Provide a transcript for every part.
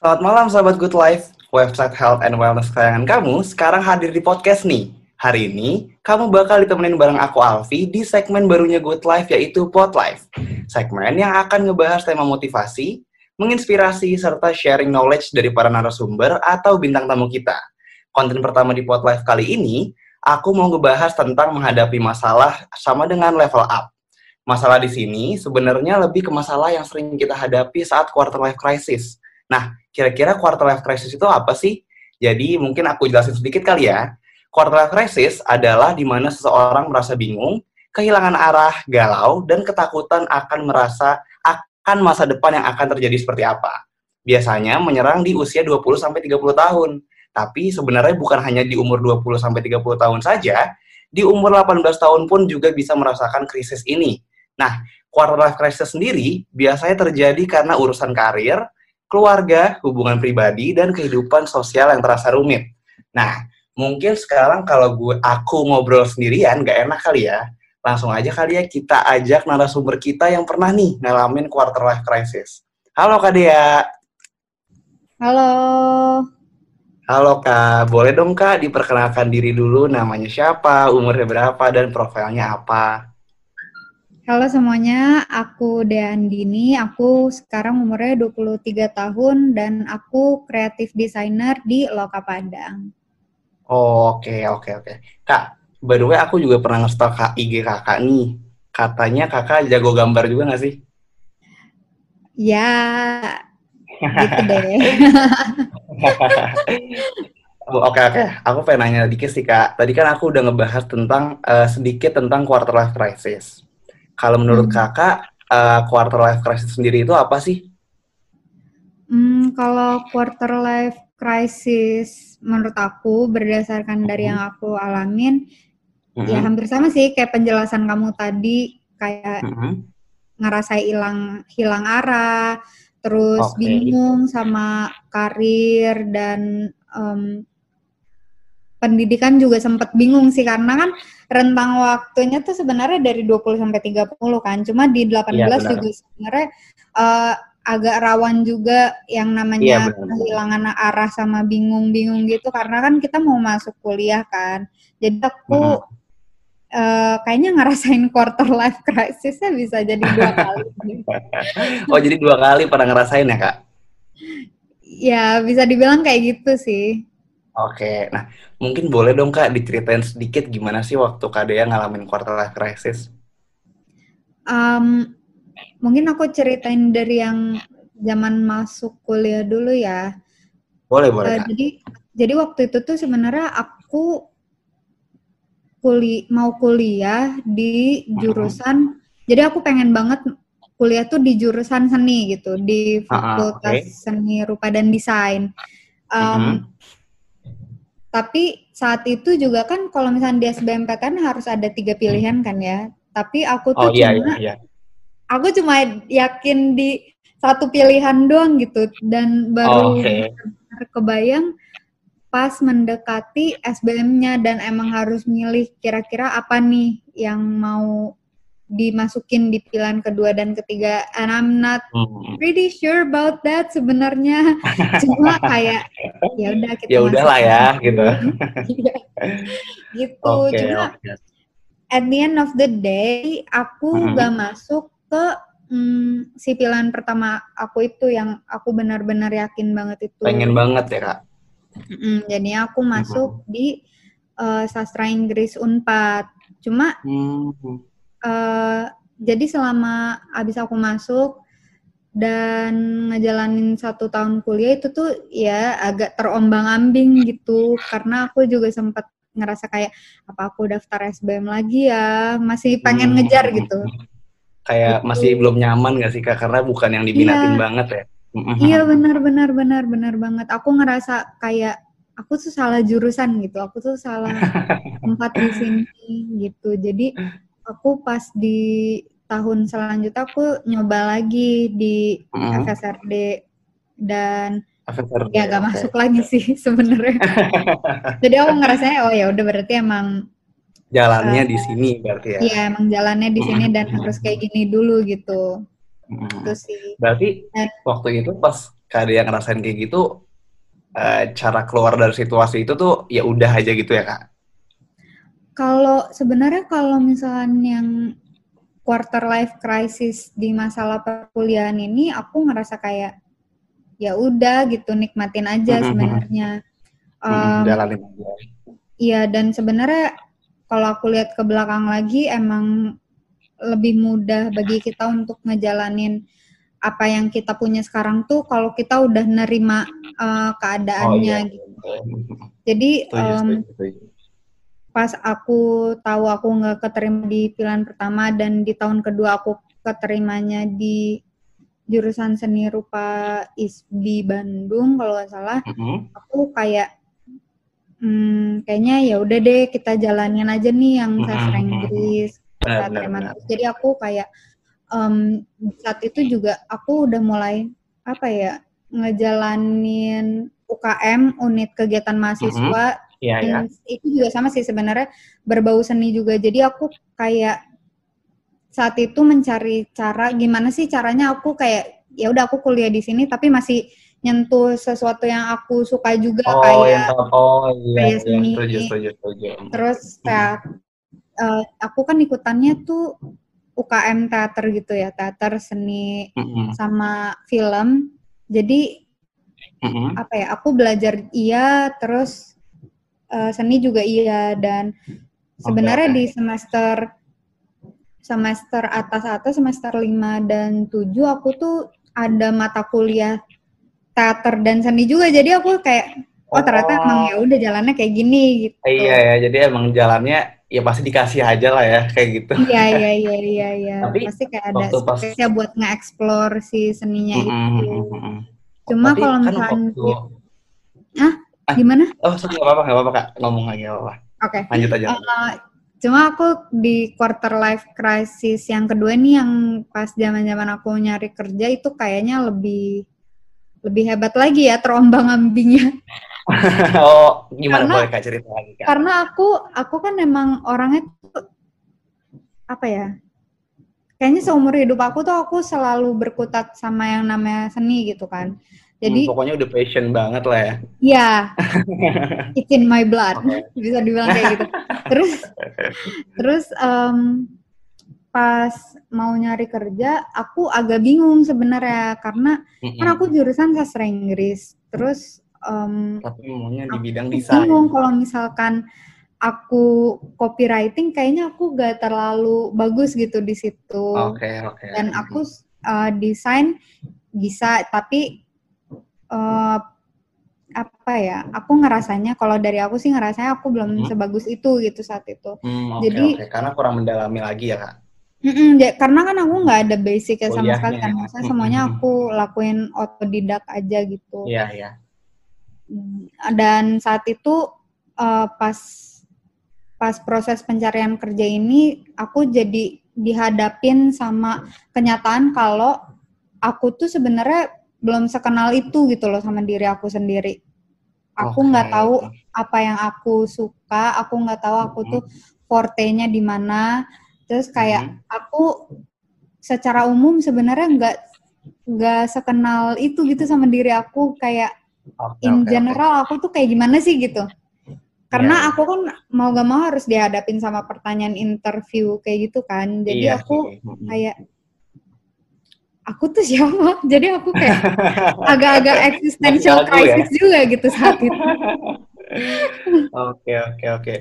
Selamat malam sahabat Good Life, website health and wellness kesayangan kamu sekarang hadir di podcast nih. Hari ini, kamu bakal ditemenin bareng aku Alfi di segmen barunya Good Life yaitu Pod Life. Segmen yang akan ngebahas tema motivasi, menginspirasi, serta sharing knowledge dari para narasumber atau bintang tamu kita. Konten pertama di Pod Life kali ini, aku mau ngebahas tentang menghadapi masalah sama dengan level up. Masalah di sini sebenarnya lebih ke masalah yang sering kita hadapi saat quarter life crisis. Nah, kira-kira quarter life crisis itu apa sih? Jadi mungkin aku jelasin sedikit kali ya. Quarter life crisis adalah di mana seseorang merasa bingung, kehilangan arah, galau, dan ketakutan akan merasa akan masa depan yang akan terjadi seperti apa. Biasanya menyerang di usia 20-30 tahun. Tapi sebenarnya bukan hanya di umur 20-30 tahun saja, di umur 18 tahun pun juga bisa merasakan krisis ini. Nah, quarter life crisis sendiri biasanya terjadi karena urusan karir, keluarga, hubungan pribadi, dan kehidupan sosial yang terasa rumit. Nah, mungkin sekarang kalau gue aku ngobrol sendirian gak enak kali ya. Langsung aja kali ya kita ajak narasumber kita yang pernah nih ngalamin quarter life crisis. Halo Kak Dea. Halo. Halo Kak, boleh dong Kak diperkenalkan diri dulu namanya siapa, umurnya berapa, dan profilnya apa? Halo semuanya, aku Deandini, aku sekarang umurnya 23 tahun dan aku kreatif designer di Loka Padang. Oh, oke, oke, oke. Kak, by the way aku juga pernah nge-stalk kak IG kakak nih. Katanya kakak jago gambar juga gak sih? Ya, gitu deh. Oke oke, aku pengen nanya dikit sih kak. Tadi kan aku udah ngebahas tentang uh, sedikit tentang quarter life crisis. Kalau menurut hmm. kakak, uh, quarter life crisis sendiri itu apa sih? Hmm, kalau quarter life crisis menurut aku berdasarkan dari yang hmm. aku alamin, ya hmm. hampir sama sih kayak penjelasan kamu tadi, kayak mm-hmm. ngerasa hilang hilang arah, terus okay. bingung sama karir dan um, pendidikan juga sempat bingung sih karena kan rentang waktunya tuh sebenarnya dari 20 sampai 30 kan. Cuma di 18 ya, juga sebenarnya uh, agak rawan juga yang namanya ya, kehilangan arah sama bingung-bingung gitu karena kan kita mau masuk kuliah kan. Jadi aku hmm. uh, kayaknya ngerasain quarter life crisisnya bisa jadi dua kali. oh, jadi dua kali pernah ngerasain ya, Kak? Ya, bisa dibilang kayak gitu sih. Oke, nah mungkin boleh dong Kak diceritain sedikit gimana sih waktu Kak Dea ngalamin quarter life crisis? Um, mungkin aku ceritain dari yang zaman masuk kuliah dulu ya. Boleh, boleh. Uh, jadi, jadi waktu itu tuh sebenarnya aku kuli mau kuliah di jurusan. Uh -huh. Jadi aku pengen banget kuliah tuh di jurusan seni gitu, di Fakultas uh -huh, okay. Seni Rupa dan Desain. Um, uh -huh tapi saat itu juga kan kalau misalnya di SBMPTN harus ada tiga pilihan kan ya. Tapi aku tuh oh, iya, cuma, iya, iya. aku cuma yakin di satu pilihan doang gitu dan baru oh, okay. kebayang pas mendekati SBM-nya dan emang harus milih kira-kira apa nih yang mau dimasukin di pilihan kedua dan ketiga and I'm not hmm. pretty sure about that sebenarnya cuma kayak ya udah kita ya udahlah ya gitu iya. gitu okay, cuma okay. at the end of the day aku hmm. gak masuk ke hmm, si pilihan pertama aku itu yang aku benar-benar yakin banget itu pengen banget ya kak mm, jadi aku masuk hmm. di uh, sastra Inggris Unpad cuma hmm uh, jadi selama abis aku masuk dan ngejalanin satu tahun kuliah itu tuh ya agak terombang-ambing gitu. Karena aku juga sempat ngerasa kayak apa aku daftar SBM lagi ya? Masih pengen hmm. ngejar gitu. Kayak gitu. masih belum nyaman gak sih kak? Karena bukan yang diminatin iya. banget ya? Iya benar benar benar benar banget. Aku ngerasa kayak aku tuh salah jurusan gitu. Aku tuh salah tempat di sini gitu. Jadi aku pas di tahun selanjutnya aku nyoba lagi di mm. FSRD dan FSRD, ya gak okay. masuk lagi sih sebenarnya. Jadi aku ngerasanya oh ya udah berarti emang jalannya uh, di sini berarti ya. Iya, emang jalannya di sini dan harus kayak gini dulu gitu. Mm. Itu sih. Berarti dan, waktu itu pas yang ngerasain kayak gitu, uh, cara keluar dari situasi itu tuh ya udah aja gitu ya kak? Kalau sebenarnya kalau misalnya yang quarter life crisis di masalah perkuliahan ini, aku ngerasa kayak ya udah gitu nikmatin aja mm-hmm. sebenarnya. Um, jalanin aja. Iya dan sebenarnya kalau aku lihat ke belakang lagi emang lebih mudah bagi kita untuk ngejalanin apa yang kita punya sekarang tuh kalau kita udah nerima uh, keadaannya oh, iya. gitu. Jadi um, pas aku tahu aku nggak keterima di pilihan pertama dan di tahun kedua aku keterimanya di jurusan seni rupa ISBI Bandung kalau nggak salah, mm-hmm. aku kayak hmm, kayaknya ya udah deh kita jalanin aja nih yang mm-hmm. sastra Inggris kita terima Jadi aku kayak um, saat itu juga aku udah mulai apa ya ngejalanin UKM unit kegiatan mahasiswa mm-hmm. Yeah, yeah. itu juga sama sih sebenarnya berbau seni juga jadi aku kayak saat itu mencari cara gimana sih caranya aku kayak ya udah aku kuliah di sini tapi masih nyentuh sesuatu yang aku suka juga oh, kayak oh, iya, kayak iya, seni setuju, setuju, setuju. terus kayak uh, aku kan ikutannya tuh UKM teater gitu ya, teater seni mm-hmm. sama film. Jadi mm-hmm. apa ya? Aku belajar iya, terus uh, seni juga iya dan sebenarnya okay, di semester semester atas atas semester 5 dan 7 aku tuh ada mata kuliah teater dan seni juga. Jadi aku kayak oh ternyata emang ya udah jalannya kayak gini gitu. Iya ya, jadi emang jalannya ya pasti dikasih aja lah ya kayak gitu. Iya iya iya iya iya. Pasti kayak ada spesial pas... buat nge-explore si seninya mm -hmm. itu. Cuma kalau kan misalnya waktu... Hah? Ah, gimana? Oh, sorry, gak apa-apa, gak apa-apa, Kak. Ngomong lagi, gak apa-apa. Oke. Okay. Lanjut aja. Uh, cuma aku di quarter life crisis yang kedua nih yang pas zaman-zaman aku nyari kerja itu kayaknya lebih lebih hebat lagi ya terombang-ambingnya. oh, gimana karena, boleh Kak cerita lagi Kak? Karena aku aku kan emang orangnya tuh, apa ya? Kayaknya seumur hidup aku tuh aku selalu berkutat sama yang namanya seni gitu kan. Jadi hmm, pokoknya udah passion banget lah ya. Iya. it's in my blood. Okay. Bisa dibilang kayak gitu. Terus terus um, pas mau nyari kerja aku agak bingung sebenarnya karena -hmm. kan aku jurusan sastra Inggris. Terus um, tapi maunya di bidang desain. Bingung kalau misalkan aku copywriting kayaknya aku gak terlalu bagus gitu di situ. Oke, okay, oke. Okay. Dan aku uh, desain bisa tapi uh, apa ya? Aku ngerasanya kalau dari aku sih ngerasanya aku belum hmm. sebagus itu gitu saat itu. Hmm, okay, Jadi okay. karena kurang mendalami lagi ya, Kak. Mm -mm, ya, karena kan aku nggak ada basic ya sama sekali kan, maksudnya semuanya aku lakuin otodidak aja gitu. Iya, iya dan saat itu uh, pas pas proses pencarian kerja ini aku jadi dihadapin sama kenyataan kalau aku tuh sebenarnya belum sekenal itu gitu loh sama diri aku sendiri. Aku nggak okay. tahu apa yang aku suka, aku nggak tahu aku tuh forte-nya di mana. Terus kayak hmm. aku secara umum sebenarnya nggak nggak sekenal itu gitu sama diri aku kayak okay, in okay, general okay. aku tuh kayak gimana sih gitu karena yeah. aku kan mau gak mau harus dihadapin sama pertanyaan interview kayak gitu kan jadi yeah, aku kayak aku tuh siapa jadi aku kayak agak-agak existential ya? crisis ya? juga gitu saat itu oke oke oke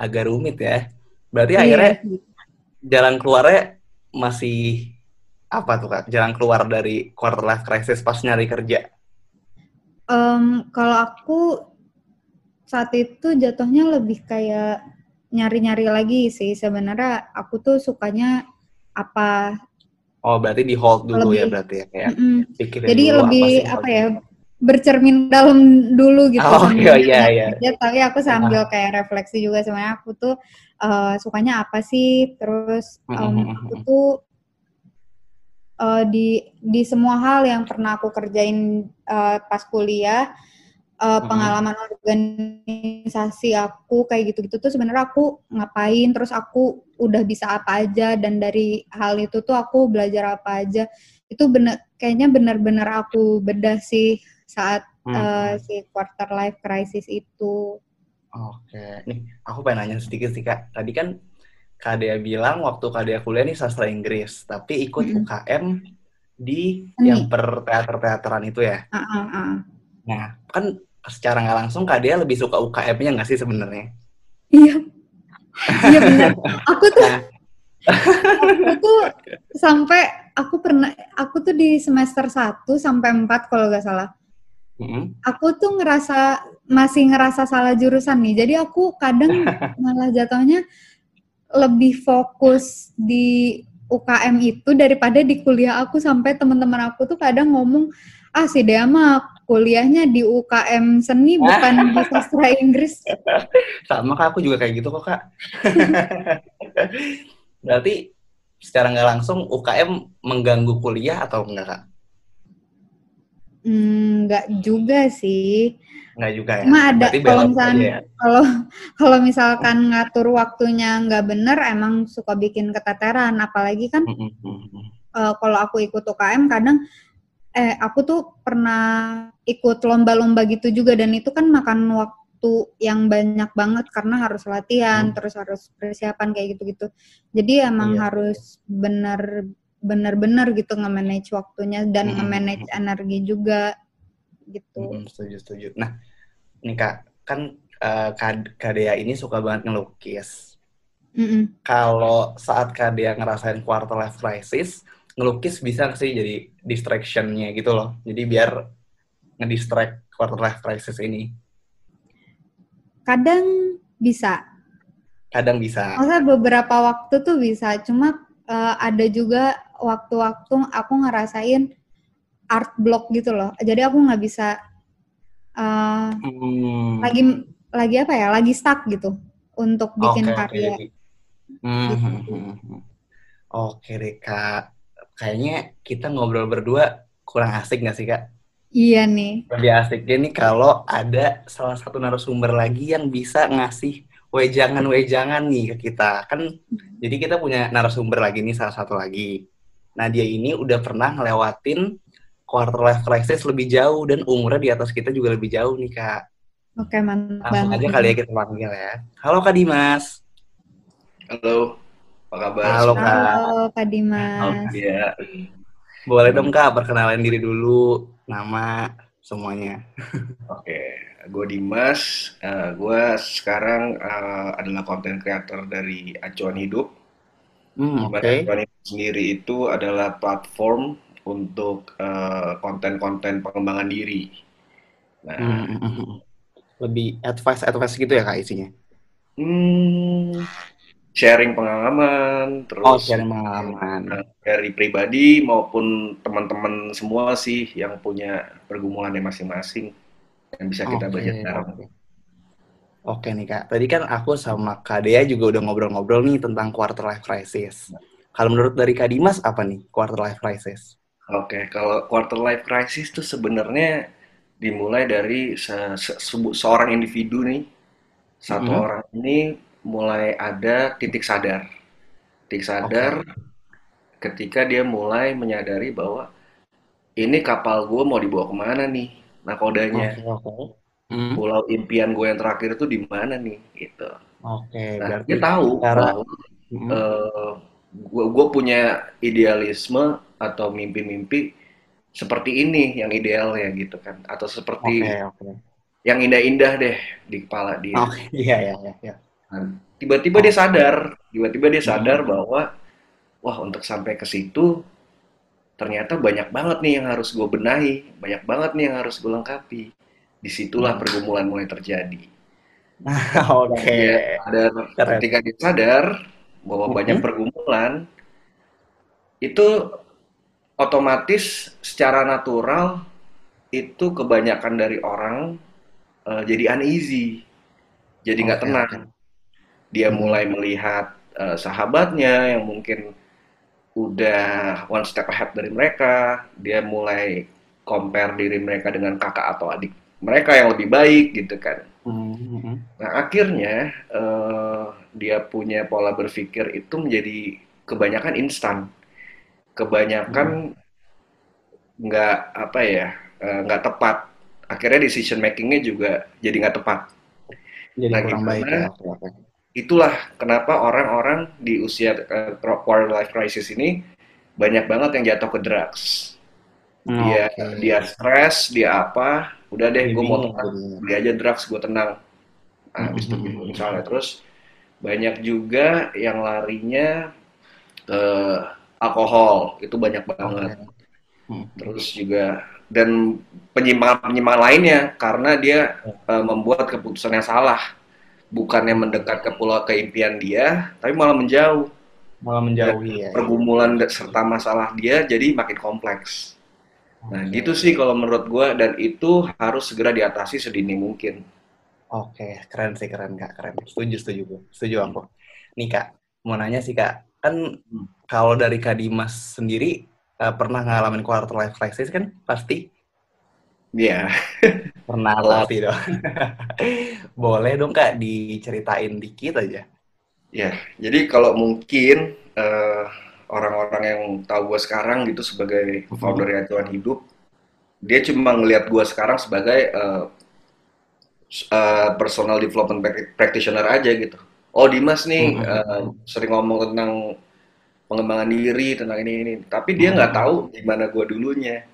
agak rumit ya berarti yeah. akhirnya jalan keluarnya masih apa tuh kak jalan keluar dari quarter life crisis pas nyari kerja Um, kalau aku saat itu jatuhnya lebih kayak nyari-nyari lagi sih sebenarnya aku tuh sukanya apa oh berarti di hold dulu ya lebih, ya berarti ya kayak mm -mm. jadi dulu lebih apa, apa ya bercermin dalam dulu gitu oh iya iya iya. ya, tapi aku sambil kayak refleksi juga sebenarnya aku tuh uh, sukanya apa sih? Terus um, aku tuh uh, di di semua hal yang pernah aku kerjain uh, pas kuliah uh, pengalaman organisasi aku kayak gitu-gitu tuh sebenarnya aku ngapain terus aku udah bisa apa aja dan dari hal itu tuh aku belajar apa aja itu bener kayaknya benar-benar aku bedah sih saat hmm. uh, si quarter life crisis itu. Oke, nih aku pengen nanya sedikit sih kak. Tadi kan Kak Dea bilang waktu Kak Dea kuliah nih sastra Inggris, tapi ikut mm -hmm. UKM di Ini. yang per teater-teateran itu ya. Uh, uh, uh. Nah, kan secara nggak langsung Kak Dea lebih suka UKM-nya nggak sih sebenarnya? Iya. Iya benar. Aku tuh nah. aku tuh sampai aku pernah aku tuh di semester 1 sampai 4 kalau nggak salah. Aku tuh ngerasa masih ngerasa salah jurusan nih. Jadi aku kadang malah jatuhnya lebih fokus di UKM itu daripada di kuliah aku sampai teman-teman aku tuh kadang ngomong ah si Dea mah kuliahnya di UKM seni bukan di sastra Inggris. Sama kak, aku juga kayak gitu kok kak. Berarti secara nggak langsung UKM mengganggu kuliah atau enggak kak? Hmm, nggak juga sih. Nggak juga ya. Cuma ada kalau misalkan ya. kalau kalau misalkan ngatur waktunya nggak bener emang suka bikin keteteran apalagi kan uh, kalau aku ikut UKM kadang eh aku tuh pernah ikut lomba-lomba gitu juga dan itu kan makan waktu yang banyak banget karena harus latihan hmm. terus harus persiapan kayak gitu-gitu. Jadi emang iya. harus bener benar-benar gitu nge-manage waktunya dan hmm. nge-manage energi juga gitu. Hmm, setuju setuju. Nah, ini Kak, kan uh, Kak Dea ini suka banget ngelukis. Mm -mm. Kalau saat Kak Dea ngerasain quarter life crisis, ngelukis bisa sih jadi distractionnya gitu loh. Jadi biar ngedistract quarter life crisis ini. Kadang bisa. Kadang bisa. Maksudnya beberapa waktu tuh bisa, cuma uh, ada juga waktu-waktu aku ngerasain art block gitu loh. Jadi aku nggak bisa uh, hmm. lagi lagi apa ya? Lagi stuck gitu untuk bikin okay, karya. Okay. Hmm, gitu. Hmm, hmm, hmm. Oke deh kak, kayaknya kita ngobrol berdua kurang asik nggak sih kak? Iya nih. Lebih asiknya nih kalau ada salah satu narasumber lagi yang bisa ngasih wejangan-wejangan nih ke kita. Kan jadi kita punya narasumber lagi nih salah satu lagi. Nah, dia ini udah pernah ngelewatin quarter life crisis lebih jauh dan umurnya di atas kita juga lebih jauh nih, Kak. Oke, mantap Langsung aja kali ya kita panggil ya. Halo Kak Dimas. Halo. Apa kabar? Halo Kak. Halo Kak Dimas. Halo, ya. Boleh dong Kak perkenalan diri dulu, nama semuanya. Oke gue Dimas, uh, eh, gue sekarang uh, adalah konten creator dari Acuan Hidup. Hmm, okay. Acuan Hidup sendiri itu adalah platform untuk uh, konten-konten pengembangan diri. Nah, hmm, hmm, hmm, lebih advice advice gitu ya kak isinya? Hmm, sharing pengalaman, terus oh, sharing pengalaman dari pribadi maupun teman-teman semua sih yang punya pergumulan masing-masing yang bisa kita okay. Okay. Oke nih kak, tadi kan aku sama Kak Dea juga udah ngobrol-ngobrol nih tentang quarter life crisis. Kalau menurut dari Kak Dimas apa nih quarter life crisis? Oke, kalau quarter life crisis itu sebenarnya dimulai dari se se seorang individu nih, satu mm -hmm. orang ini mulai ada titik sadar, titik sadar okay. ketika dia mulai menyadari bahwa ini kapal gue mau dibawa ke mana nih, nakodanya. Okay, okay. Hmm. Pulau impian gue yang terakhir itu di mana nih gitu. Oke, okay, nah, berarti dia tahu cara... bahwa hmm. uh, eh, gue gue punya idealisme atau mimpi-mimpi seperti ini yang ideal ya gitu kan atau seperti okay, okay. yang indah-indah deh di kepala dia. Oh, iya iya iya. Nah, tiba-tiba dia sadar, tiba-tiba dia sadar hmm. bahwa wah untuk sampai ke situ ternyata banyak banget nih yang harus gue benahi, banyak banget nih yang harus gue lengkapi. Di situlah hmm. pergumulan mulai terjadi. Oke. Okay. Dan ketika dia sadar bahwa hmm. banyak pergumulan, itu otomatis secara natural itu kebanyakan dari orang uh, jadi uneasy, jadi nggak okay, tenang. Dia hmm. mulai melihat uh, sahabatnya yang mungkin udah one step ahead dari mereka, dia mulai compare diri mereka dengan kakak atau adik mereka yang lebih baik gitu kan. hmm. nah akhirnya uh, dia punya pola berpikir itu menjadi kebanyakan instan kebanyakan nggak hmm. apa ya nggak uh, tepat akhirnya decision makingnya juga jadi nggak tepat jadi nah, kurang baik ya itulah kenapa orang-orang di usia uh, quarter life crisis ini banyak banget yang jatuh ke drugs. Hmm, dia okay. dia stres, dia apa, udah deh gue mau tenang, beli aja drugs gue tenang. Nah, habis itu gitu, misalnya terus banyak juga yang larinya ke alkohol itu banyak banget. Okay. Terus juga dan penyimpangan-penyimpangan lainnya karena dia uh, membuat keputusan yang salah bukannya mendekat ke pulau keimpian dia, tapi malah menjauh. Malah menjauhi ya. Pergumulan serta masalah dia jadi makin kompleks. Nah, gitu sih kalau menurut gue dan itu harus segera diatasi sedini mungkin. Oke, keren sih keren kak, keren. Setuju setuju gue, setuju aku. Nih kak, mau nanya sih kak, kan hmm. kalau dari kak Dimas sendiri uh, pernah ngalamin quarter life crisis kan pasti? Iya. Yeah. Pernah pasti dong. Boleh dong Kak diceritain dikit aja. Ya, jadi kalau mungkin eh, orang-orang yang tahu gue sekarang gitu sebagai mm-hmm. founder Acuan Hidup, dia cuma ngelihat gue sekarang sebagai uh, uh, personal development practitioner aja gitu. Oh Dimas nih mm-hmm. uh, sering ngomong tentang pengembangan diri, tentang ini ini, tapi dia nggak mm-hmm. tahu gimana gue dulunya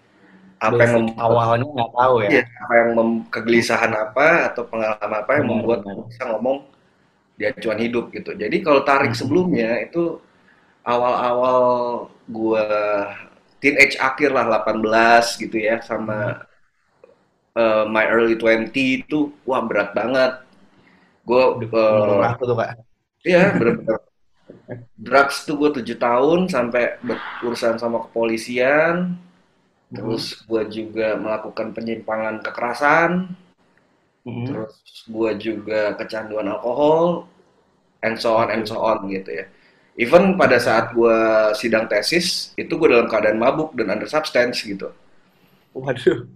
apa yang awalnya nggak tahu ya. Iya, apa yang mem, kegelisahan apa atau pengalaman apa yang benar, membuat benar. bisa ngomong di acuan hidup gitu. Jadi kalau tarik hmm. sebelumnya itu awal-awal gua teenage akhir lah 18 gitu ya sama hmm. uh, my early 20 itu wah berat banget. Gue uh, tuh kak. Iya berat. Drugs tuh gue tujuh tahun sampai berurusan sama kepolisian, Terus hmm. gue juga melakukan penyimpangan kekerasan. Hmm. Terus gue juga kecanduan alkohol, and so on and so on gitu ya. Even pada saat gue sidang tesis, itu gue dalam keadaan mabuk dan under substance gitu. Waduh.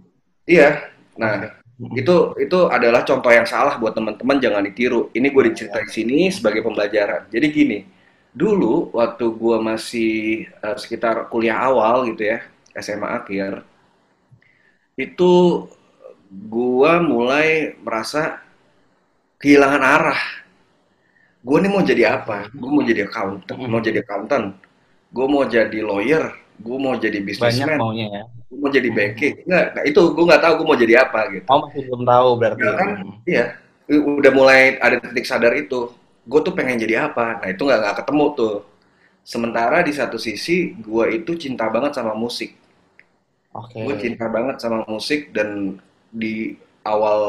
Iya. Nah, okay. itu itu adalah contoh yang salah buat teman-teman jangan ditiru. Ini gue diceritain sini sebagai pembelajaran. Jadi gini, dulu waktu gue masih uh, sekitar kuliah awal gitu ya, SMA akhir itu gua mulai merasa kehilangan arah. Gua nih mau jadi apa? Gua mau jadi accountant, mau jadi accountant. Gua mau jadi lawyer, gua mau jadi businessman. Banyak maunya ya. Gua mau jadi banking. Enggak, nah itu gua nggak tahu gua mau jadi apa gitu. Oh, masih belum tahu berarti. Ya, kan? Iya. Udah mulai ada titik sadar itu. Gue tuh pengen jadi apa? Nah, itu nggak nggak ketemu tuh. Sementara di satu sisi, gue itu cinta banget sama musik. Okay. Gue cinta banget sama musik dan di awal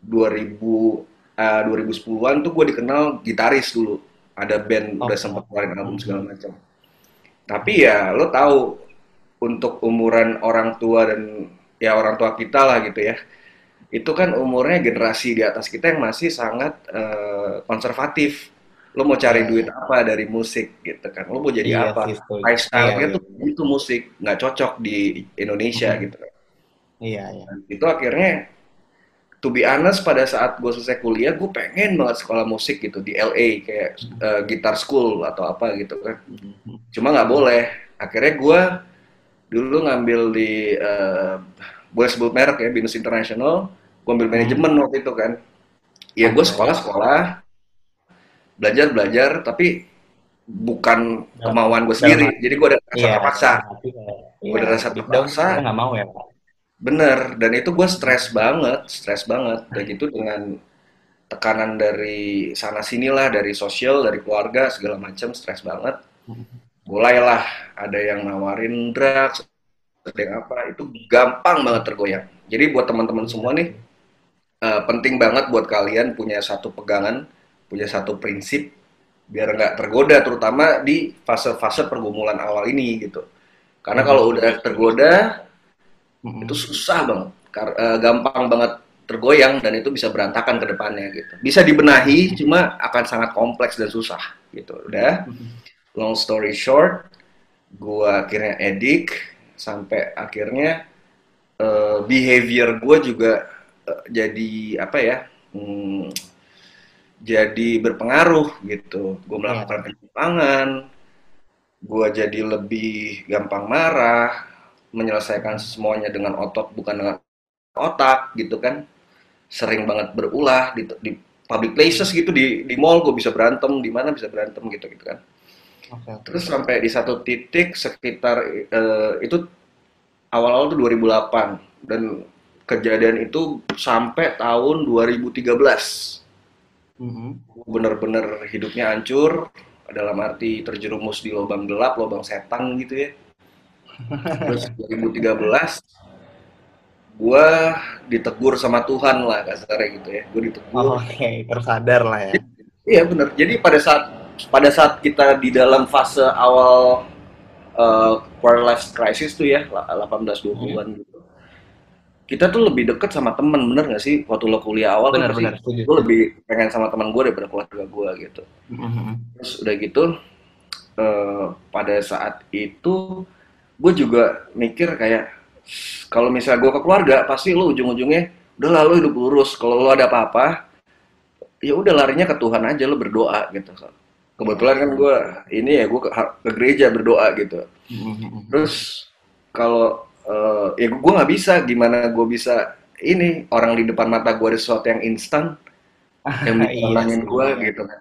2000 uh, 2010-an tuh gue dikenal gitaris dulu. Ada band okay. udah sempat keluarin album segala macam. Tapi ya lo tahu untuk umuran orang tua dan ya orang tua kita lah gitu ya. Itu kan umurnya generasi di atas kita yang masih sangat uh, konservatif lo mau cari duit apa dari musik gitu kan? Lo mau jadi yeah, apa? lifestyle-nya yeah, tuh yeah. itu musik. Nggak cocok di Indonesia mm. gitu kan. Iya yeah, yeah. itu akhirnya to be honest pada saat gue selesai kuliah gue pengen banget sekolah musik gitu di LA kayak uh, gitar school atau apa gitu kan. Mm. cuma nggak boleh. Akhirnya gue dulu ngambil di uh, boleh sebut merek ya Binus International. Gue ambil manajemen waktu itu kan. Ya gue sekolah sekolah belajar belajar tapi bukan ya, kemauan gue sendiri. ya, jadi gue ada rasa iya, terpaksa. gue ada rasa terpaksa. nggak mau ya pak. Bener dan itu gue stres banget stres banget. Dan itu dengan tekanan dari sana sinilah dari sosial dari keluarga segala macam stres banget. Mulailah ada yang nawarin drugs ada yang apa itu gampang banget tergoyang. Jadi buat teman-teman semua nih uh, penting banget buat kalian punya satu pegangan punya satu prinsip biar nggak tergoda terutama di fase-fase pergumulan awal ini gitu. Karena kalau udah tergoda itu susah banget. Uh, gampang banget tergoyang dan itu bisa berantakan ke depannya gitu. Bisa dibenahi cuma akan sangat kompleks dan susah gitu. Udah long story short gua akhirnya edik sampai akhirnya uh, behavior gue juga uh, jadi apa ya hmm, jadi berpengaruh gitu. Gue melakukan penyimpangan, gue jadi lebih gampang marah, menyelesaikan semuanya dengan otot bukan dengan otak gitu kan. Sering banget berulah di, di public places gitu di di mall gue bisa berantem, di mana bisa berantem gitu gitu kan. Okay, okay. Terus sampai di satu titik sekitar uh, itu awal-awal tuh 2008 dan kejadian itu sampai tahun 2013 mm-hmm. bener-bener hidupnya hancur dalam arti terjerumus di lubang gelap, lubang setan gitu ya. Terus 2013 gue ditegur sama Tuhan lah kasarnya gitu ya. Gue ditegur. Oh, Oke, okay. tersadar lah ya. Iya bener. Jadi pada saat pada saat kita di dalam fase awal uh, quarter life crisis tuh ya 18-20-an hmm. gitu kita tuh lebih deket sama temen bener gak sih? Waktu lo kuliah awal bener bener gue lebih pengen sama teman gue daripada keluarga gue gitu. Mm-hmm. terus udah gitu uh, pada saat itu gue juga mikir kayak kalau misalnya gue ke keluarga pasti lo ujung-ujungnya udah lalu hidup lurus. Kalau lo ada apa-apa ya udah larinya ke Tuhan aja lo berdoa gitu. Kebetulan kan gue ini ya gue ke, ke gereja berdoa gitu. Mm-hmm. terus kalau uh, ya gue nggak bisa. Gimana gue bisa ini orang di depan mata gue ada sesuatu yang instan yang bisa iya, gue gitu kan.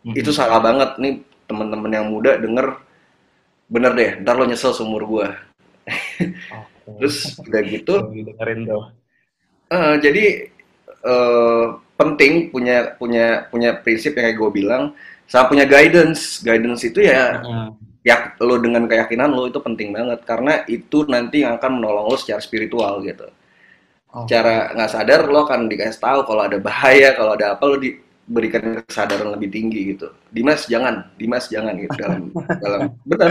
Mm-hmm. itu salah banget nih teman-teman yang muda denger bener deh ntar lo nyesel seumur gue okay. terus udah gitu dengerin tuh. Uh, jadi uh, penting punya punya punya prinsip yang kayak gue bilang sama punya guidance. Guidance itu ya mm-hmm ya lo dengan keyakinan lo itu penting banget karena itu nanti yang akan menolong lo secara spiritual gitu. Oh. Cara nggak sadar lo akan dikasih tahu kalau ada bahaya, kalau ada apa lo diberikan kesadaran lebih tinggi gitu. Dimas jangan, Dimas jangan gitu dalam dalam benar.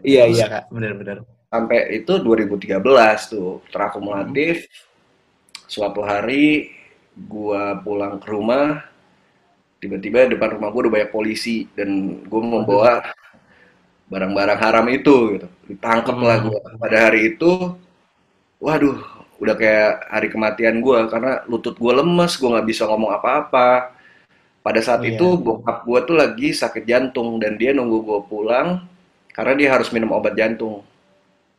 Iya iya kak, benar-benar. Sampai itu 2013 tuh terakumulatif. Hmm. Suatu hari gua pulang ke rumah, tiba-tiba depan rumah gue udah banyak polisi dan gue membawa barang-barang haram itu gitu ditangkap hmm. lah gue pada hari itu waduh udah kayak hari kematian gue karena lutut gue lemes gue nggak bisa ngomong apa-apa pada saat oh, itu iya. bokap gue tuh lagi sakit jantung dan dia nunggu gue pulang karena dia harus minum obat jantung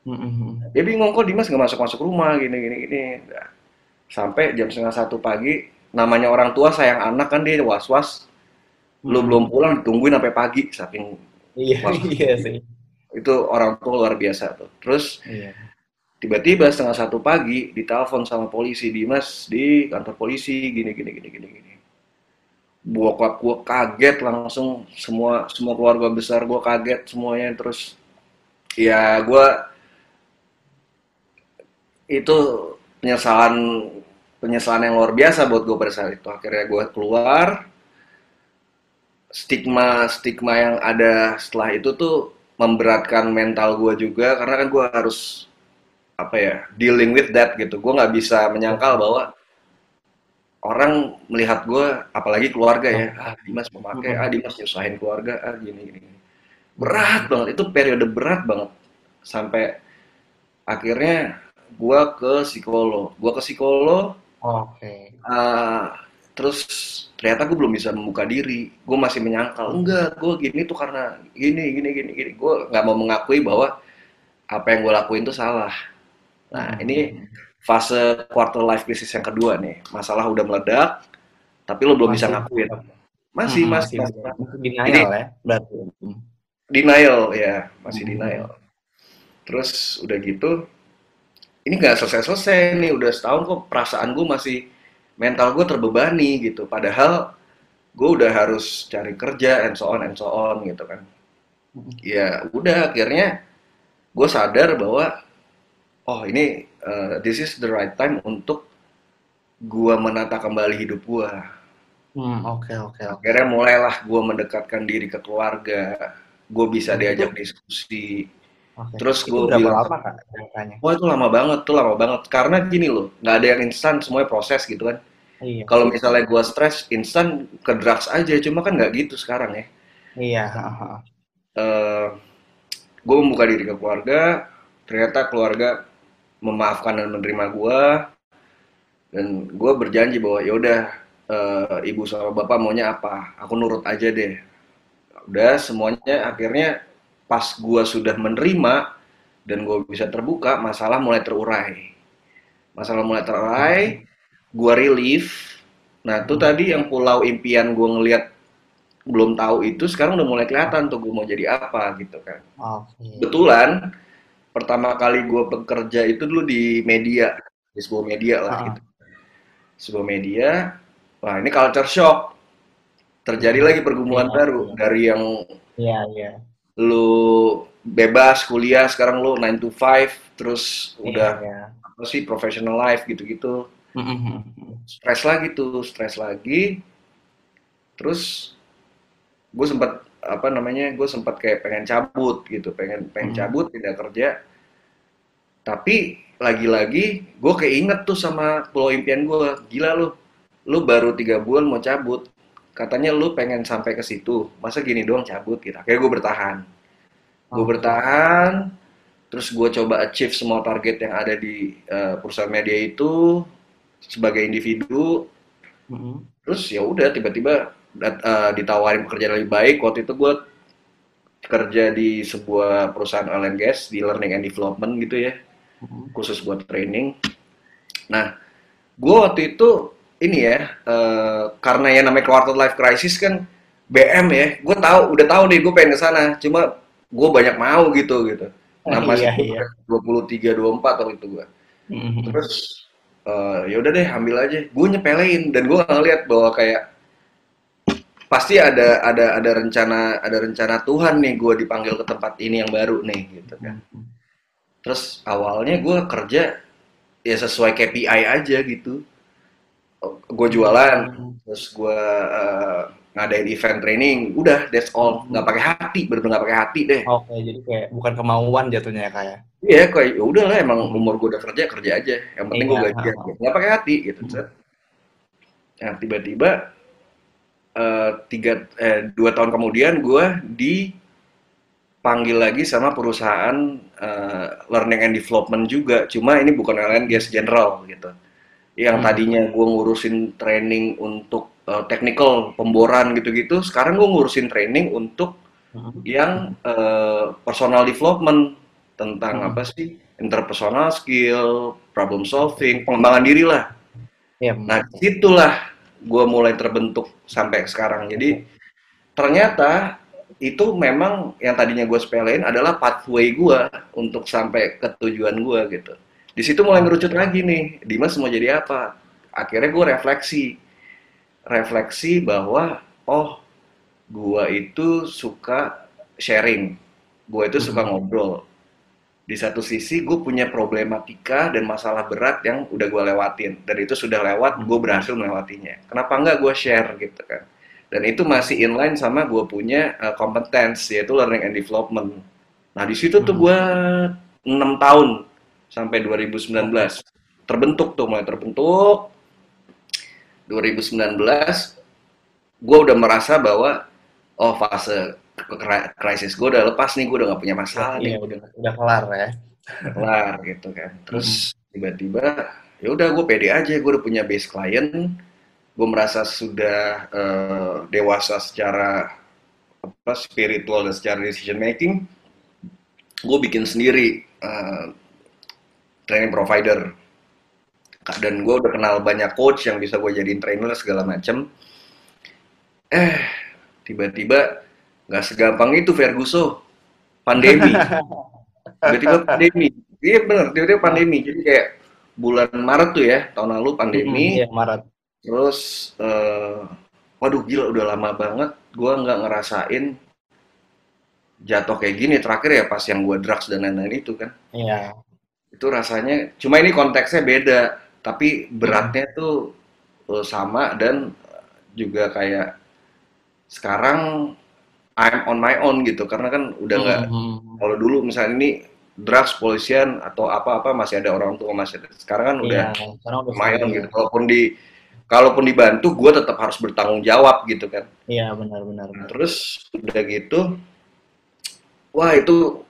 mm-hmm. dia bingung kok Dimas nggak masuk masuk rumah gini gini gini nah, sampai jam setengah satu pagi namanya orang tua sayang anak kan dia was was mm-hmm. lu belum pulang ditungguin sampai pagi saking Iya, iya sih. Itu orang tua luar biasa tuh. Terus iya. tiba-tiba setengah satu pagi ditelepon sama polisi Dimas di kantor polisi gini gini gini gini gini. Bokap gue kaget langsung semua semua keluarga besar gue kaget semuanya terus ya gue itu penyesalan penyesalan yang luar biasa buat gue pada saat itu akhirnya gue keluar stigma stigma yang ada setelah itu tuh memberatkan mental gue juga karena kan gue harus apa ya dealing with that gitu. Gue nggak bisa menyangkal bahwa orang melihat gue apalagi keluarga ya ah Dimas memakai ah Dimas nyusahin keluarga ah gini gini berat banget itu periode berat banget. Sampai akhirnya gue ke psikolog. Gue ke psikolog oke. okay. uh, terus ternyata gue belum bisa membuka diri. Gue masih menyangkal enggak gue gini tuh karena gini gini gini gini. Gue nggak mau mengakui bahwa apa yang gue lakuin tuh salah. Nah hmm. ini fase quarter life crisis yang kedua nih. Masalah udah meledak tapi lo belum masih, bisa ngakuin masih hmm, masih, masih, masih. denial Jadi, ya berarti. Denial ya masih hmm. denial. Terus udah gitu ini nggak selesai selesai nih udah setahun kok perasaan gue masih mental gue terbebani gitu padahal gue udah harus cari kerja and so on and so on gitu kan ya udah akhirnya gue sadar bahwa oh ini uh, this is the right time untuk gue menata kembali hidup gue Hmm, oke okay, oke. Okay, okay. Akhirnya mulailah gue mendekatkan diri ke keluarga, gue bisa diajak diskusi. Okay. Terus gue bilang, lama kak? Wah itu lama banget, tuh lama banget. Karena gini loh, nggak ada yang instan, semuanya proses gitu kan. Iya. Kalau misalnya gue stres instan ke drugs aja, cuma kan nggak gitu sekarang ya. Iya. Uh, eh, gue membuka diri ke keluarga, ternyata keluarga memaafkan dan menerima gue. dan gue berjanji bahwa ya udah uh, ibu sama bapak maunya apa aku nurut aja deh udah semuanya akhirnya pas gue sudah menerima dan gue bisa terbuka masalah mulai terurai masalah mulai terurai gue relief nah itu tadi yang pulau impian gue ngelihat belum tahu itu sekarang udah mulai kelihatan tuh gue mau jadi apa gitu kan okay. betulan pertama kali gue bekerja itu dulu di media di sebuah media lah uh. gitu sebuah media, wah ini culture shock. Terjadi lagi pergumulan ya, baru ya. dari yang ya, ya. Lu bebas kuliah sekarang lu 9 to 5 terus ya, udah ya. apa sih professional life gitu-gitu. stres lagi tuh, stres lagi. Terus gue sempat apa namanya gue sempat kayak pengen cabut gitu pengen pengen cabut tidak kerja tapi lagi-lagi gue keinget tuh sama pulau impian gue gila lu lu baru tiga bulan mau cabut katanya lu pengen sampai ke situ masa gini doang cabut gitu? Akhirnya gue bertahan. Gue bertahan terus gue coba achieve semua target yang ada di uh, perusahaan media itu sebagai individu. Mm-hmm. terus ya udah tiba-tiba uh, ditawarin pekerjaan lebih baik. Waktu itu gue kerja di sebuah perusahaan oil and gas di learning and development gitu ya khusus buat training. Nah, gue waktu itu ini ya uh, karena yang namanya quarter life crisis kan BM ya, gue tahu udah tahu nih gue pengen ke sana, cuma gue banyak mau gitu gitu. Nah oh, masih iya, dua puluh tiga dua empat waktu itu gue. Mm-hmm. Terus uh, ya udah deh ambil aja. Gue nyepelein dan gue ngeliat bahwa kayak pasti ada ada ada rencana ada rencana Tuhan nih gue dipanggil ke tempat ini yang baru nih gitu kan. Mm-hmm terus awalnya gue kerja ya sesuai KPI aja gitu gue jualan terus gue uh, ngadain event training udah that's all nggak pakai hati bener-bener nggak pakai hati deh oke okay, jadi kayak bukan kemauan jatuhnya ya kayak iya kayak ya udah lah emang umur gue udah kerja kerja aja yang penting gue iya, gitu. nggak pakai hati gitu hmm. nah tiba-tiba uh, tiga eh, dua tahun kemudian gue di panggil lagi sama perusahaan uh, learning and development juga. Cuma ini bukan LN gas general gitu. Yang hmm. tadinya gue ngurusin training untuk uh, technical pemboran gitu-gitu, sekarang gue ngurusin training untuk hmm. yang uh, personal development tentang hmm. apa sih interpersonal skill, problem solving, pengembangan diri lah. Ya, nah, itulah gue mulai terbentuk sampai sekarang. Jadi ternyata itu memang yang tadinya gue sepelein adalah pathway gue untuk sampai ke tujuan gue gitu. Di situ mulai ngerucut lagi nih, Dimas mau jadi apa? Akhirnya gue refleksi, refleksi bahwa oh gue itu suka sharing, gue itu suka hmm. ngobrol. Di satu sisi gue punya problematika dan masalah berat yang udah gue lewatin, dan itu sudah lewat, gue berhasil melewatinya. Kenapa enggak gue share gitu kan? dan itu masih inline sama gue punya uh, competence yaitu learning and development. Nah di situ tuh gue enam tahun sampai 2019 terbentuk tuh mulai terbentuk. 2019 gue udah merasa bahwa oh fase krisis gue udah lepas nih gue udah gak punya masalah iya, nih. udah udah kelar ya. Udah kelar gitu kan. Terus tiba-tiba ya udah gue pede aja gue udah punya base client. Gue merasa sudah uh, dewasa secara apa spiritual dan secara decision making. Gue bikin sendiri uh, training provider. Dan gue udah kenal banyak coach yang bisa gue jadiin trainer segala macem. Eh tiba-tiba nggak segampang itu Ferguson. Pandemi. Tiba-tiba pandemi. Iya bener. Tiba-tiba pandemi. Jadi kayak bulan Maret tuh ya tahun lalu pandemi. Hmm, iya, Maret. Terus, uh, waduh gila udah lama banget gue nggak ngerasain jatuh kayak gini. Terakhir ya pas yang gue drugs dan lain-lain itu kan. Iya. Itu rasanya, cuma ini konteksnya beda, tapi beratnya hmm. tuh uh, sama dan juga kayak sekarang I'm on my own gitu karena kan udah nggak hmm. kalau dulu misalnya ini drugs polisian atau apa-apa masih ada orang tua masih ada sekarang kan udah yeah, lumayan gitu walaupun di kalaupun dibantu gue tetap harus bertanggung jawab gitu kan iya benar-benar nah, terus udah gitu wah itu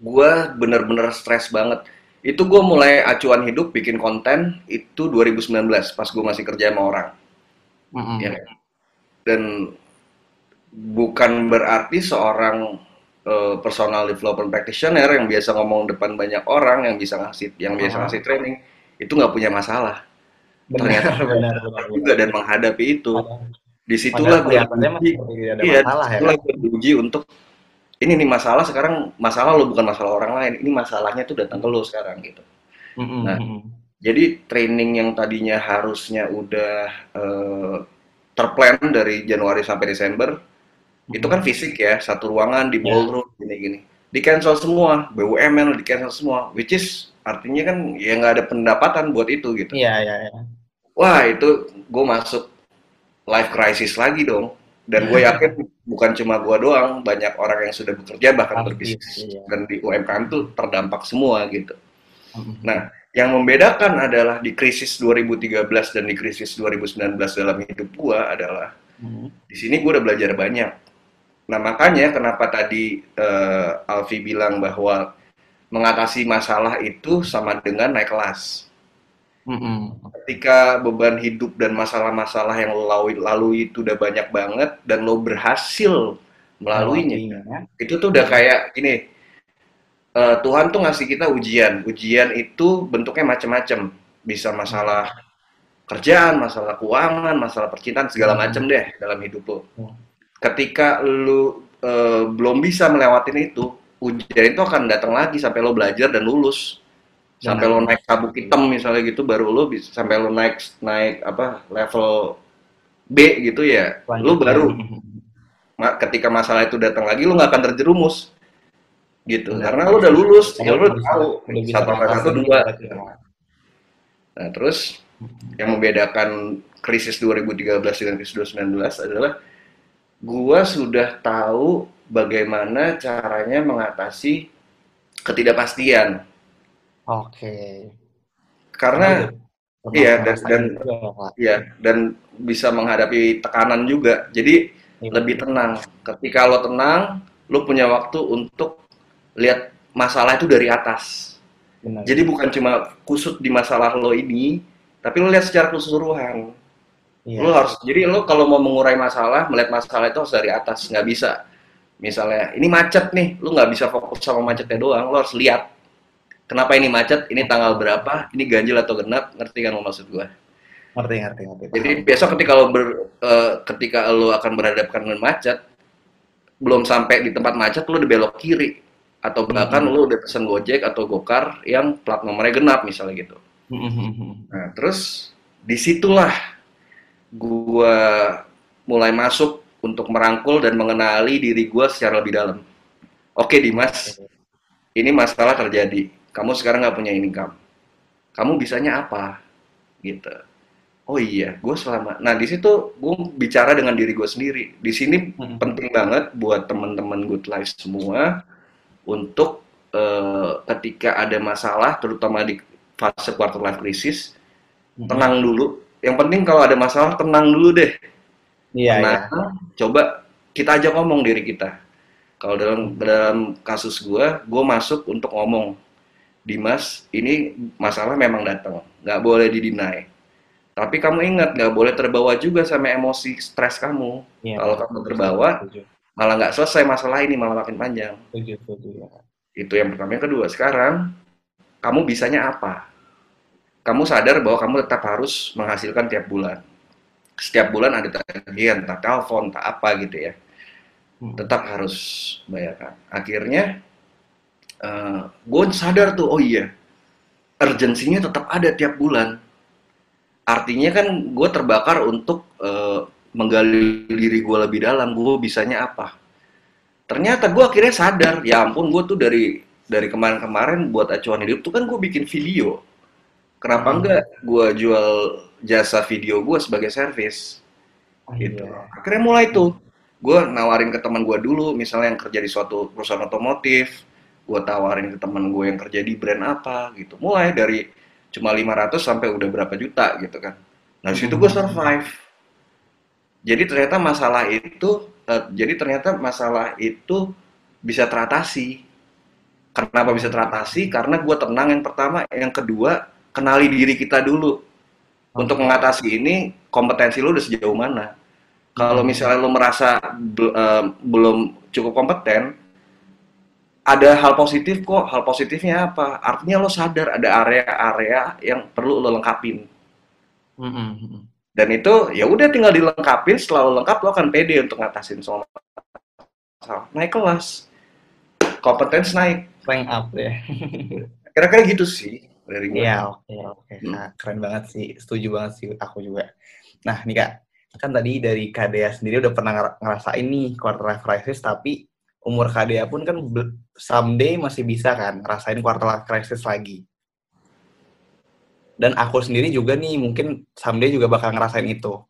gue bener-bener stres banget Itu gue mulai acuan hidup bikin konten itu 2019 pas gue masih kerja sama orang. Mm -mm. Ya. Dan bukan berarti seorang uh, personal development practitioner yang biasa ngomong depan banyak orang, yang bisa ngasih yang biasa ngasih training itu nggak punya masalah. Benar, Ternyata benar, benar, juga dan menghadapi itu. Padahal- Di situlah gue iya, masalah ya. di situlah gue diuji untuk ini nih masalah sekarang masalah lo bukan masalah orang lain. Ini masalahnya tuh datang ke lo sekarang gitu. Mm -mm, Nah. Jadi training yang tadinya harusnya udah eh, terplan dari Januari sampai Desember itu kan fisik ya satu ruangan di Ya. ballroom gini-gini di cancel semua BUMN di cancel semua which is artinya kan ya nggak ada pendapatan buat itu gitu Iya, iya, iya. wah itu gue masuk life crisis lagi dong dan gue yakin bukan cuma gue doang banyak orang yang sudah bekerja bahkan berbisnis iya. dan di UMKM tuh terdampak semua gitu. Nah, yang membedakan adalah di krisis 2013 dan di krisis 2019 dalam hidup gua adalah di sini gua udah belajar banyak. Nah, makanya kenapa tadi eh, Alfi bilang bahwa mengatasi masalah itu sama dengan naik kelas. Mm -mm. Ketika beban hidup dan masalah-masalah yang lo lalui, lalui itu udah banyak banget dan lo berhasil melaluinya, Melaluinya. itu tuh udah kayak gini eh, Tuhan tuh ngasih kita ujian ujian itu bentuknya macam-macam bisa masalah kerjaan masalah keuangan masalah percintaan segala macam deh dalam hidup lo Hmm. ketika lu eh, belum bisa melewatin itu ujian itu akan datang lagi sampai lo belajar dan lulus sampai Benar. lo naik sabuk hitam misalnya gitu baru lo bisa sampai lo naik naik apa level B gitu ya lo Lanjut. baru Mm -mm. Ma- ketika masalah itu datang lagi lu nggak akan terjerumus gitu Benar. karena lu udah lulus ya lu Udah tahu satu satu dua nah terus yang membedakan krisis 2013 dengan krisis 2019 adalah gua sudah tahu bagaimana caranya mengatasi ketidakpastian Oke. karena Pernah Iya, dan- dan- juga, Pak. ya dan bisa menghadapi tekanan juga jadi Iya. lebih tenang. Ketika lo tenang, lo punya waktu untuk lihat masalah itu dari atas. Benar. Jadi bukan cuma kusut di masalah lo ini, tapi lo lihat secara keseluruhan. Iya. Lo harus, jadi lo kalau mau mengurai masalah, melihat masalah itu harus dari atas, nggak bisa. Misalnya, ini macet nih, lo nggak bisa fokus sama macetnya doang, lo harus lihat. Kenapa ini macet, ini tanggal berapa, ini ganjil atau genap, ngerti kan lo maksud gue? ngerti, ngerti, ngerti. Jadi besok ketika lo ber, eh, ketika lo akan berhadapan dengan macet, belum sampai di tempat macet lo udah belok kiri atau bahkan Mhm. lo udah pesen Gojek atau Gokar yang plat nomornya genap misalnya gitu. Mm, mm, mm, mm. Nah, terus di situlah gua mulai masuk untuk merangkul dan mengenali diri gua secara lebih dalam. Oke Dimas, ini masalah terjadi. Kamu sekarang nggak punya income. Kamu bisanya apa? Gitu. Oh iya, gue selama. Nah di situ gue bicara dengan diri gue sendiri. Di sini Mm. penting banget buat teman-teman good life semua untuk eh, ketika ada masalah, terutama di fase quarter life crisis, Mm. tenang dulu. Yang penting kalau ada masalah tenang dulu deh. Iya, iya. Tenang, coba kita aja ngomong diri kita. Kalau dalam dalam kasus gua, gua masuk untuk ngomong, Dimas, ini masalah memang datang, nggak boleh didinai. Tapi kamu ingat, nggak boleh terbawa juga sama emosi stres kamu. Iya. Kalau kamu terbawa, Setuju, malah nggak selesai masalah ini, malah makin panjang. setuju, setuju, ya. Itu yang pertama. Yang kedua, sekarang kamu bisanya apa? Kamu sadar bahwa kamu tetap harus menghasilkan tiap bulan. Setiap bulan ada tagihan, entah telepon, entah apa gitu ya. Hmm. Tetap harus bayarkan. Akhirnya, gue sadar tuh, oh iya, urgensinya tetap ada tiap bulan. Artinya kan gue terbakar untuk eh, menggali diri gue lebih dalam, gue bisanya apa ternyata gue akhirnya sadar ya ampun gue tuh dari dari kemarin-kemarin buat acuan hidup tuh kan gue bikin video kenapa Hmm. enggak gue jual jasa video gue sebagai servis Oh, gitu iya. akhirnya mulai tuh gue nawarin ke teman gue dulu misalnya yang kerja di suatu perusahaan otomotif gue tawarin ke teman gue yang kerja di brand apa gitu mulai dari cuma 500 sampai udah berapa juta gitu kan nah situ gue survive jadi ternyata masalah itu eh, jadi ternyata masalah itu bisa teratasi Kenapa bisa teratasi? Karena gue tenang yang pertama, yang kedua kenali diri kita dulu. Untuk mengatasi ini kompetensi lu udah sejauh mana. Kalau hmm. misalnya lu merasa uh, belum cukup kompeten, ada hal positif kok. Hal positifnya apa? Artinya lo sadar ada area-area yang perlu lo lengkapin. Hmm. hmm. Dan itu ya udah tinggal dilengkapin. Setelah lo lengkap, lo akan pede untuk ngatasin soal naik kelas. Kompetensi naik rank up ya. Kira-kira gitu sih dari gue. Iya, oke, okay, oke. Okay. Hmm. Nah, keren banget sih. Setuju banget sih aku juga. Nah, nih Kak, kan tadi dari KDA sendiri udah pernah ngerasain nih quarter life crisis, tapi umur KDA pun kan someday masih bisa kan ngerasain quarter crisis lagi. Dan aku sendiri juga nih mungkin someday juga bakal ngerasain itu.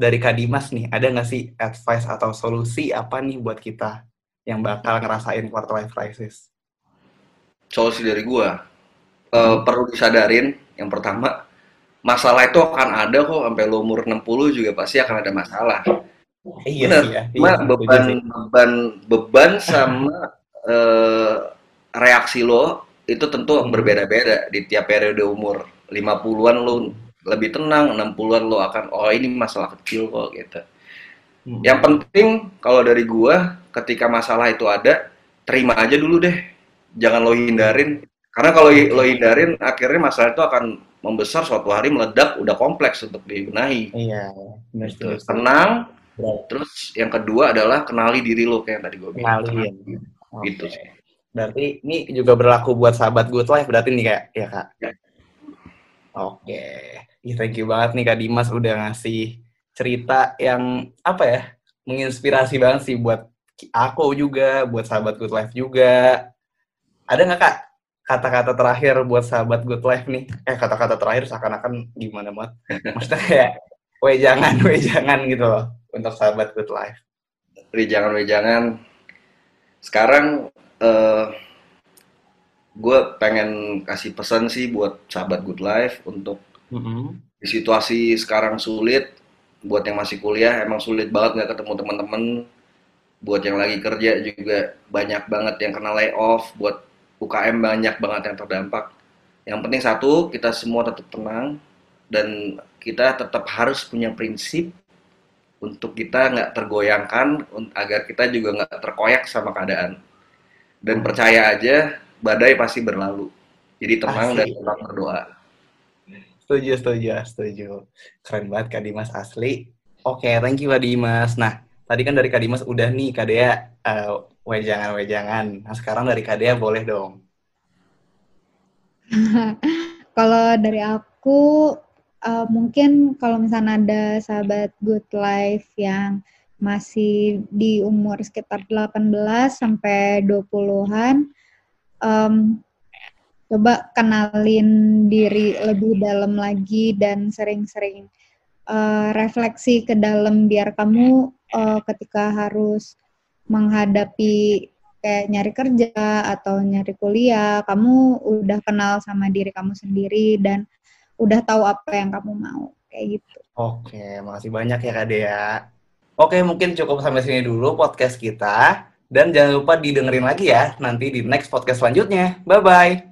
Dari Kak Dimas nih, ada nggak sih advice atau solusi apa nih buat kita yang bakal ngerasain quarter life crisis? solusi dari gua uh, perlu disadarin yang pertama masalah itu akan ada kok sampai lo umur 60 juga pasti akan ada masalah. Iya Bener. Iya, iya, beban beban beban sama uh, reaksi lo itu tentu hmm. berbeda-beda di tiap periode umur. 50-an lo lebih tenang, 60-an lo akan oh ini masalah kecil kok gitu. Hmm. Yang penting kalau dari gua ketika masalah itu ada, terima aja dulu deh jangan lo hindarin karena kalau lo hindarin akhirnya masalah itu akan membesar suatu hari meledak udah kompleks untuk dibenahi iya benar gitu. tenang terus yang kedua adalah kenali diri lo kayak yang tadi gue bilang kenali ya. gitu sih berarti ini juga berlaku buat sahabat good life berarti nih kayak ya kak ya. oke okay. thank you banget nih kak Dimas udah ngasih cerita yang apa ya menginspirasi banget sih buat aku juga buat sahabat good life juga ada nggak kak kata-kata terakhir buat sahabat good life nih? Eh kata-kata terakhir seakan-akan gimana banget? Maksudnya kayak, weh jangan, weh jangan gitu loh untuk sahabat good life. Weh jangan, weh jangan. Sekarang uh, eh, gue pengen kasih pesan sih buat sahabat good life untuk mm -hmm. di situasi sekarang sulit, buat yang masih kuliah emang sulit banget nggak ketemu teman-teman. Buat yang lagi kerja juga banyak banget yang kena layoff. Buat UKM banyak banget yang terdampak. Yang penting satu, kita semua tetap tenang dan kita tetap harus punya prinsip untuk kita nggak tergoyangkan agar kita juga nggak terkoyak sama keadaan. Dan percaya aja badai pasti berlalu. Jadi tenang Asli. dan tetap berdoa. Setuju, setuju, setuju. Keren banget Kak Dimas asli. Oke, okay, thank you Kak Dimas. Nah, tadi kan dari Kak Dimas udah nih Kak Dea uh, wejangan wejangan. Nah sekarang dari Kak Dea boleh dong. kalau dari aku uh, mungkin kalau misalnya ada sahabat good life yang masih di umur sekitar 18 sampai 20-an um, coba kenalin diri lebih dalam lagi dan sering-sering uh, refleksi ke dalam biar kamu uh, ketika harus menghadapi kayak nyari kerja atau nyari kuliah, kamu udah kenal sama diri kamu sendiri dan udah tahu apa yang kamu mau kayak gitu. Oke, makasih banyak ya Kak Dea. Oke, mungkin cukup sampai sini dulu podcast kita dan jangan lupa didengerin lagi ya nanti di next podcast selanjutnya. Bye bye.